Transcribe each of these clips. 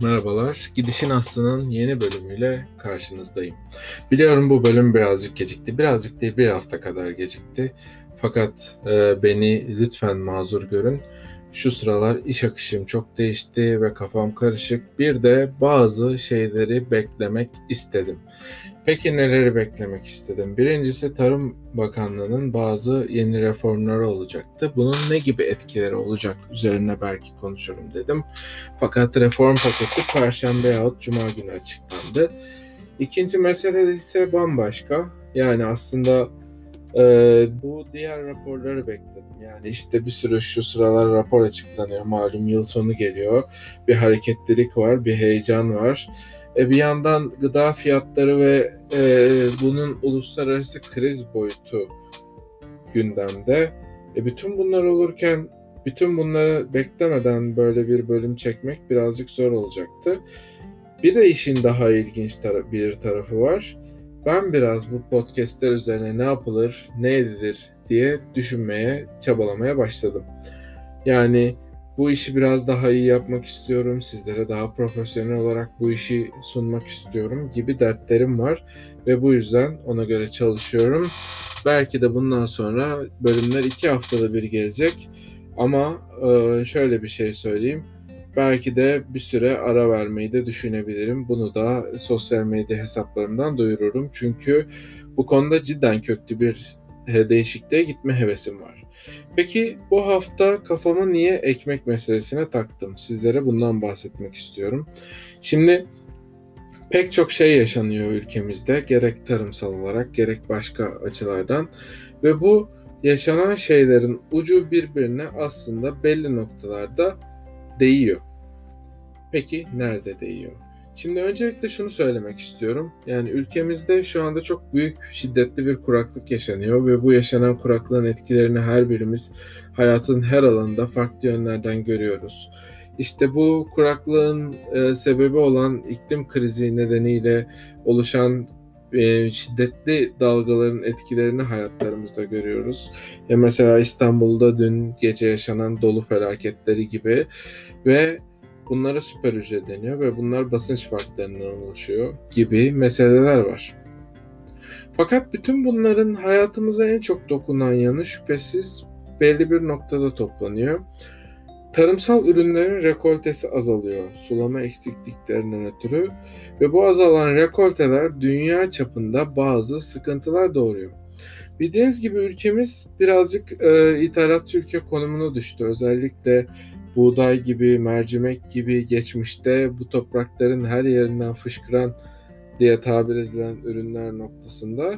Merhabalar. Gidişin Aslı'nın yeni bölümüyle karşınızdayım. Biliyorum bu bölüm birazcık gecikti. Birazcık değil bir hafta kadar gecikti. Fakat e, beni lütfen mazur görün. Şu sıralar iş akışım çok değişti ve kafam karışık. Bir de bazı şeyleri beklemek istedim. Peki neleri beklemek istedim? Birincisi Tarım Bakanlığı'nın bazı yeni reformları olacaktı. Bunun ne gibi etkileri olacak üzerine belki konuşurum dedim. Fakat reform paketi Perşembe yahut Cuma günü açıklandı. İkinci mesele ise bambaşka. Yani aslında e, bu diğer raporları bekledim. Yani işte bir sürü şu sıralar rapor açıklanıyor. Malum yıl sonu geliyor. Bir hareketlilik var, bir heyecan var. E, bir yandan gıda fiyatları ve e, bunun uluslararası kriz boyutu gündemde. E, bütün bunlar olurken bütün bunları beklemeden böyle bir bölüm çekmek birazcık zor olacaktı. Bir de işin daha ilginç tar- bir tarafı var. Ben biraz bu podcastler üzerine ne yapılır, ne edilir diye düşünmeye, çabalamaya başladım. Yani bu işi biraz daha iyi yapmak istiyorum. Sizlere daha profesyonel olarak bu işi sunmak istiyorum gibi dertlerim var ve bu yüzden ona göre çalışıyorum. Belki de bundan sonra bölümler iki haftada bir gelecek. Ama şöyle bir şey söyleyeyim. Belki de bir süre ara vermeyi de düşünebilirim. Bunu da sosyal medya hesaplarımdan duyururum. Çünkü bu konuda cidden köklü bir değişikliğe gitme hevesim var. Peki bu hafta kafamı niye ekmek meselesine taktım? Sizlere bundan bahsetmek istiyorum. Şimdi pek çok şey yaşanıyor ülkemizde gerek tarımsal olarak gerek başka açılardan ve bu yaşanan şeylerin ucu birbirine aslında belli noktalarda değiyor. Peki nerede değiyor? Şimdi öncelikle şunu söylemek istiyorum. Yani ülkemizde şu anda çok büyük, şiddetli bir kuraklık yaşanıyor ve bu yaşanan kuraklığın etkilerini her birimiz hayatın her alanında farklı yönlerden görüyoruz. İşte bu kuraklığın e, sebebi olan iklim krizi nedeniyle oluşan e, şiddetli dalgaların etkilerini hayatlarımızda görüyoruz. Ya mesela İstanbul'da dün gece yaşanan dolu felaketleri gibi ve bunlara süper hücre deniyor ve bunlar basınç farklarından oluşuyor gibi meseleler var. Fakat bütün bunların hayatımıza en çok dokunan yanı şüphesiz belli bir noktada toplanıyor. Tarımsal ürünlerin rekoltesi azalıyor sulama eksikliklerinden ötürü ve bu azalan rekolteler dünya çapında bazı sıkıntılar doğuruyor. Bildiğiniz gibi ülkemiz birazcık e, ithalatçı ülke konumuna düştü. Özellikle buğday gibi, mercimek gibi geçmişte bu toprakların her yerinden fışkıran diye tabir edilen ürünler noktasında.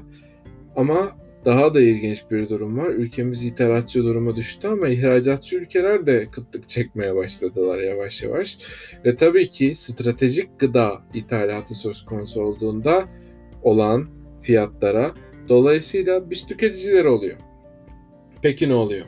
Ama daha da ilginç bir durum var. Ülkemiz ithalatçı duruma düştü ama ihracatçı ülkeler de kıtlık çekmeye başladılar yavaş yavaş. Ve tabii ki stratejik gıda ithalatı söz konusu olduğunda olan fiyatlara dolayısıyla biz tüketiciler oluyor. Peki ne oluyor?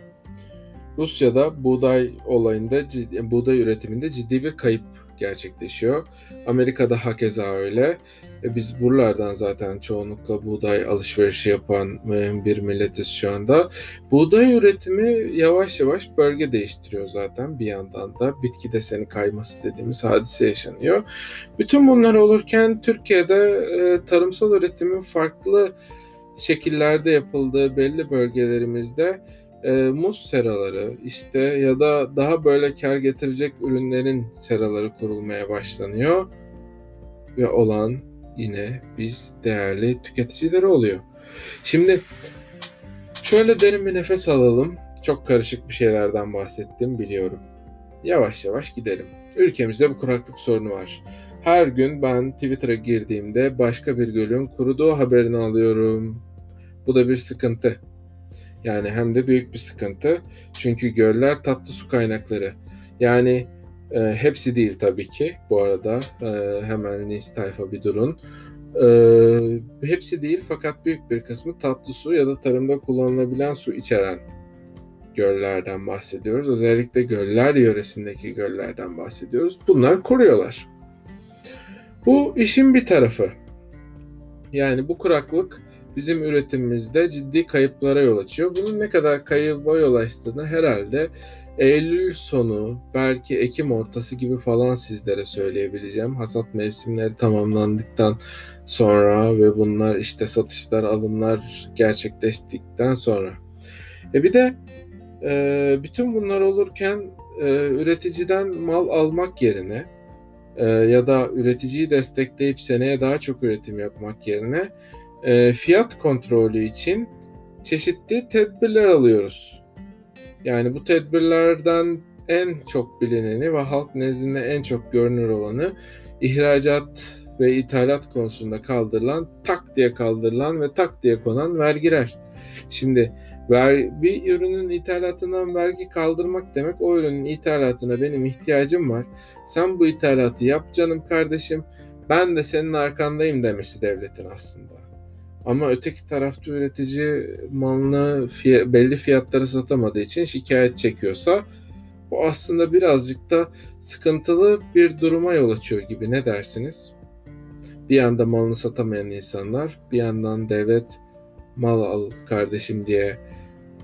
Rusya'da buğday olayında, ciddi, buğday üretiminde ciddi bir kayıp gerçekleşiyor. Amerika'da hakeza öyle. E biz buralardan zaten çoğunlukla buğday alışverişi yapan bir milletiz şu anda. Buğday üretimi yavaş yavaş bölge değiştiriyor zaten bir yandan da bitki deseni kayması dediğimiz hadise yaşanıyor. Bütün bunlar olurken Türkiye'de e, tarımsal üretimin farklı şekillerde yapıldığı belli bölgelerimizde e, muz seraları işte ya da daha böyle kar getirecek ürünlerin seraları kurulmaya başlanıyor ve olan yine biz değerli tüketicileri oluyor. Şimdi şöyle derin bir nefes alalım. Çok karışık bir şeylerden bahsettim biliyorum. Yavaş yavaş gidelim. Ülkemizde bu kuraklık sorunu var. Her gün ben Twitter'a girdiğimde başka bir gölün kuruduğu haberini alıyorum. Bu da bir sıkıntı. Yani hem de büyük bir sıkıntı. Çünkü göller tatlı su kaynakları. Yani e, hepsi değil tabii ki. Bu arada e, hemen Nis tayfa bir durun. E, hepsi değil fakat büyük bir kısmı tatlı su ya da tarımda kullanılabilen su içeren göllerden bahsediyoruz. Özellikle göller yöresindeki göllerden bahsediyoruz. Bunlar kuruyorlar. Bu işin bir tarafı. Yani bu kuraklık bizim üretimimizde ciddi kayıplara yol açıyor. Bunun ne kadar kayıba yol açtığını herhalde Eylül sonu, belki Ekim ortası gibi falan sizlere söyleyebileceğim. Hasat mevsimleri tamamlandıktan sonra ve bunlar işte satışlar, alımlar gerçekleştikten sonra. E bir de e, bütün bunlar olurken e, üreticiden mal almak yerine e, ya da üreticiyi destekleyip seneye daha çok üretim yapmak yerine e, fiyat kontrolü için çeşitli tedbirler alıyoruz. Yani bu tedbirlerden en çok bilineni ve halk nezdinde en çok görünür olanı ihracat ve ithalat konusunda kaldırılan, tak diye kaldırılan ve tak diye konan vergiler. Şimdi ver, bir ürünün ithalatından vergi kaldırmak demek o ürünün ithalatına benim ihtiyacım var. Sen bu ithalatı yap canım kardeşim. Ben de senin arkandayım demesi devletin aslında. Ama öteki tarafta üretici malını fiyat, belli fiyatlara satamadığı için şikayet çekiyorsa bu aslında birazcık da sıkıntılı bir duruma yol açıyor gibi ne dersiniz? Bir yanda malını satamayan insanlar, bir yandan devlet mal al kardeşim diye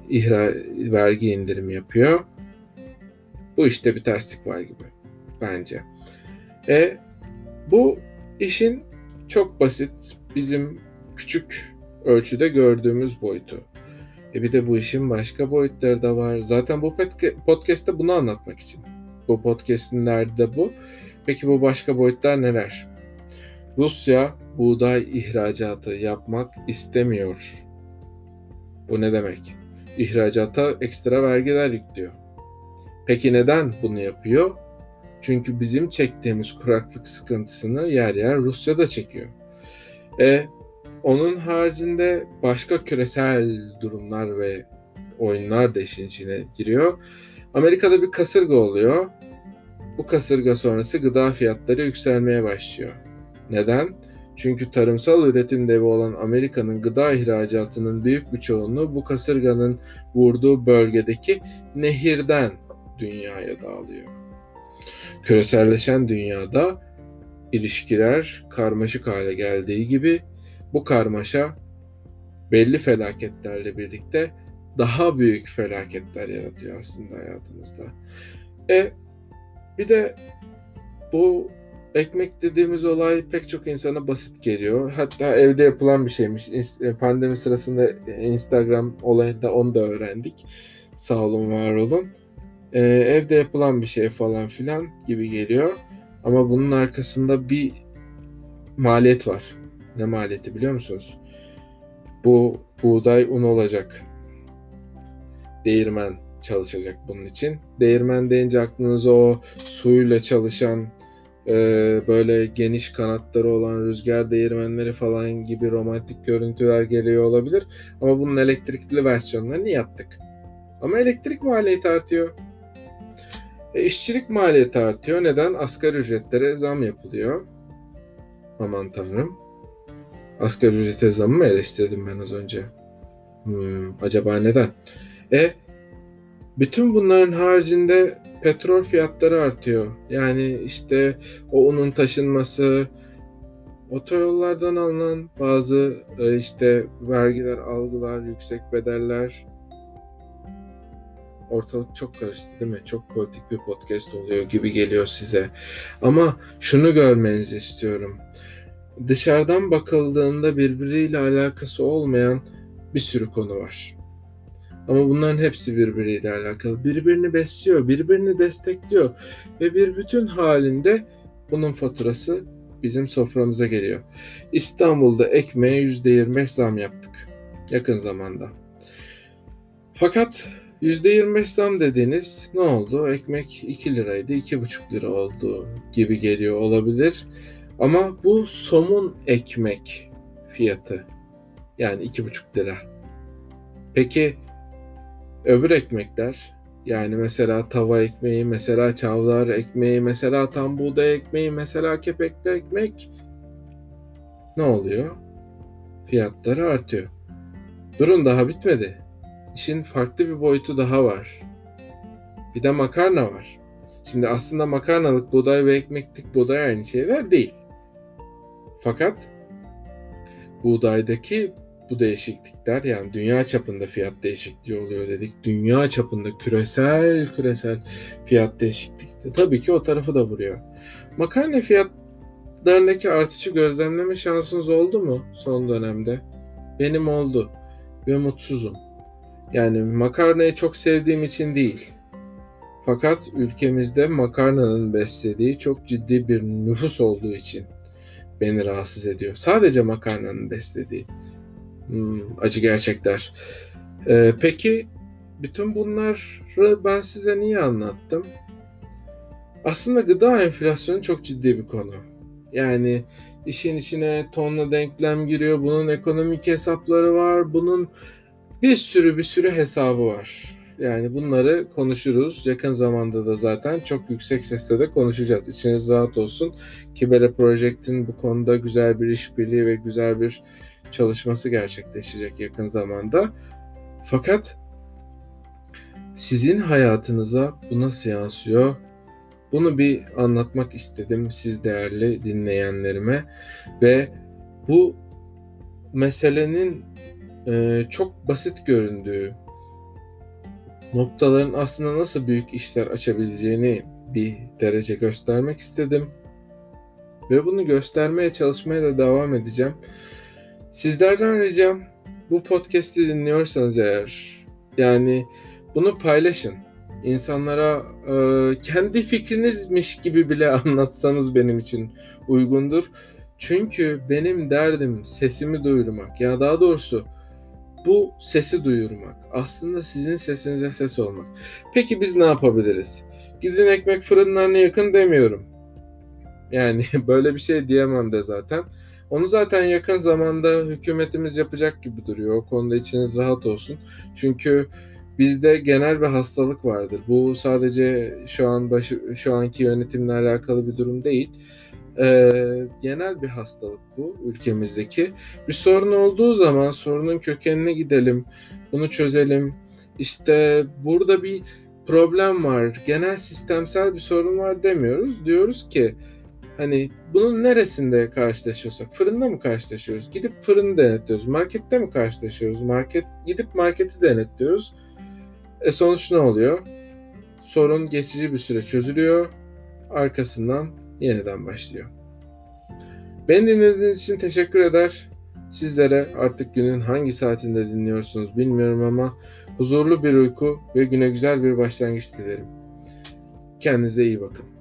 ihra vergi indirim yapıyor. Bu işte bir terslik var gibi bence. E bu işin çok basit bizim küçük ölçüde gördüğümüz boyutu. E bir de bu işin başka boyutları da var. Zaten bu podcast'te bunu anlatmak için. Bu podcast'in derdi bu. Peki bu başka boyutlar neler? Rusya buğday ihracatı yapmak istemiyor. Bu ne demek? İhracata ekstra vergiler yüklüyor. Peki neden bunu yapıyor? Çünkü bizim çektiğimiz kuraklık sıkıntısını yer yer Rusya da çekiyor. E onun haricinde başka küresel durumlar ve oyunlar da işin içine giriyor. Amerika'da bir kasırga oluyor. Bu kasırga sonrası gıda fiyatları yükselmeye başlıyor. Neden? Çünkü tarımsal üretim devi olan Amerika'nın gıda ihracatının büyük bir çoğunluğu bu kasırganın vurduğu bölgedeki nehirden dünyaya dağılıyor. Küreselleşen dünyada ilişkiler karmaşık hale geldiği gibi bu karmaşa belli felaketlerle birlikte daha büyük felaketler yaratıyor aslında hayatımızda. E bir de bu ekmek dediğimiz olay pek çok insana basit geliyor. Hatta evde yapılan bir şeymiş. E, pandemi sırasında Instagram olayında onu da öğrendik. Sağ olun, var olun. Ee, evde yapılan bir şey falan filan gibi geliyor. Ama bunun arkasında bir maliyet var. Ne maliyeti biliyor musunuz? Bu buğday un olacak. Değirmen çalışacak bunun için. Değirmen deyince aklınıza o suyla çalışan e, böyle geniş kanatları olan rüzgar değirmenleri falan gibi romantik görüntüler geliyor olabilir. Ama bunun elektrikli versiyonlarını yaptık. Ama elektrik maliyeti artıyor. E, işçilik maliyeti artıyor. Neden? Asgari ücretlere zam yapılıyor. Aman tanrım. Asgari ücrete zamı mı eleştirdim ben az önce? Hmm, acaba neden? E bütün bunların haricinde petrol fiyatları artıyor. Yani işte o unun taşınması, otoyollardan alınan bazı e, işte vergiler, algılar, yüksek bedeller ortalık çok karıştı değil mi? Çok politik bir podcast oluyor gibi geliyor size. Ama şunu görmenizi istiyorum dışarıdan bakıldığında birbiriyle alakası olmayan bir sürü konu var. Ama bunların hepsi birbiriyle alakalı. Birbirini besliyor, birbirini destekliyor ve bir bütün halinde bunun faturası bizim soframıza geliyor. İstanbul'da ekmeğe %25 zam yaptık yakın zamanda. Fakat %25 zam dediğiniz ne oldu? Ekmek 2 liraydı, 2,5 lira oldu gibi geliyor olabilir. Ama bu somun ekmek fiyatı. Yani iki buçuk lira. Peki öbür ekmekler yani mesela tava ekmeği, mesela çavdar ekmeği, mesela tam buğday ekmeği, mesela kepekli ekmek ne oluyor? Fiyatları artıyor. Durun daha bitmedi. İşin farklı bir boyutu daha var. Bir de makarna var. Şimdi aslında makarnalık buğday ve ekmeklik buğday aynı şeyler değil. Fakat buğdaydaki bu değişiklikler yani dünya çapında fiyat değişikliği oluyor dedik. Dünya çapında küresel küresel fiyat değişikliği tabii ki o tarafı da vuruyor. Makarna fiyatlarındaki artışı gözlemleme şansınız oldu mu son dönemde? Benim oldu ve mutsuzum. Yani makarnayı çok sevdiğim için değil. Fakat ülkemizde makarnanın beslediği çok ciddi bir nüfus olduğu için beni rahatsız ediyor. Sadece makarnanın beslediği. Hmm, acı gerçekler. Ee, peki bütün bunları ben size niye anlattım? Aslında gıda enflasyonu çok ciddi bir konu. Yani işin içine tonla denklem giriyor. Bunun ekonomik hesapları var. Bunun bir sürü bir sürü hesabı var. Yani bunları konuşuruz. Yakın zamanda da zaten çok yüksek sesle de konuşacağız. İçiniz rahat olsun. Kibele Project'in bu konuda güzel bir işbirliği ve güzel bir çalışması gerçekleşecek yakın zamanda. Fakat sizin hayatınıza bu nasıl yansıyor? Bunu bir anlatmak istedim siz değerli dinleyenlerime ve bu meselenin e, çok basit göründüğü noktaların aslında nasıl büyük işler açabileceğini bir derece göstermek istedim. Ve bunu göstermeye çalışmaya da devam edeceğim. Sizlerden ricam bu podcast'i dinliyorsanız eğer yani bunu paylaşın. İnsanlara e, kendi fikrinizmiş gibi bile anlatsanız benim için uygundur. Çünkü benim derdim sesimi duyurmak. Ya daha doğrusu bu sesi duyurmak. Aslında sizin sesinize ses olmak. Peki biz ne yapabiliriz? Gidin ekmek fırınlarına yakın demiyorum. Yani böyle bir şey diyemem de zaten. Onu zaten yakın zamanda hükümetimiz yapacak gibi duruyor. O konuda içiniz rahat olsun. Çünkü bizde genel bir hastalık vardır. Bu sadece şu an başı, şu anki yönetimle alakalı bir durum değil. Ee, genel bir hastalık bu ülkemizdeki. Bir sorun olduğu zaman sorunun kökenine gidelim, bunu çözelim. İşte burada bir problem var, genel sistemsel bir sorun var demiyoruz. Diyoruz ki Hani bunun neresinde karşılaşıyorsak, fırında mı karşılaşıyoruz? Gidip fırını denetliyoruz. Markette mi karşılaşıyoruz? Market gidip marketi denetliyoruz. E sonuç ne oluyor? Sorun geçici bir süre çözülüyor. Arkasından yeniden başlıyor. Beni dinlediğiniz için teşekkür eder. Sizlere artık günün hangi saatinde dinliyorsunuz bilmiyorum ama huzurlu bir uyku ve güne güzel bir başlangıç dilerim. Kendinize iyi bakın.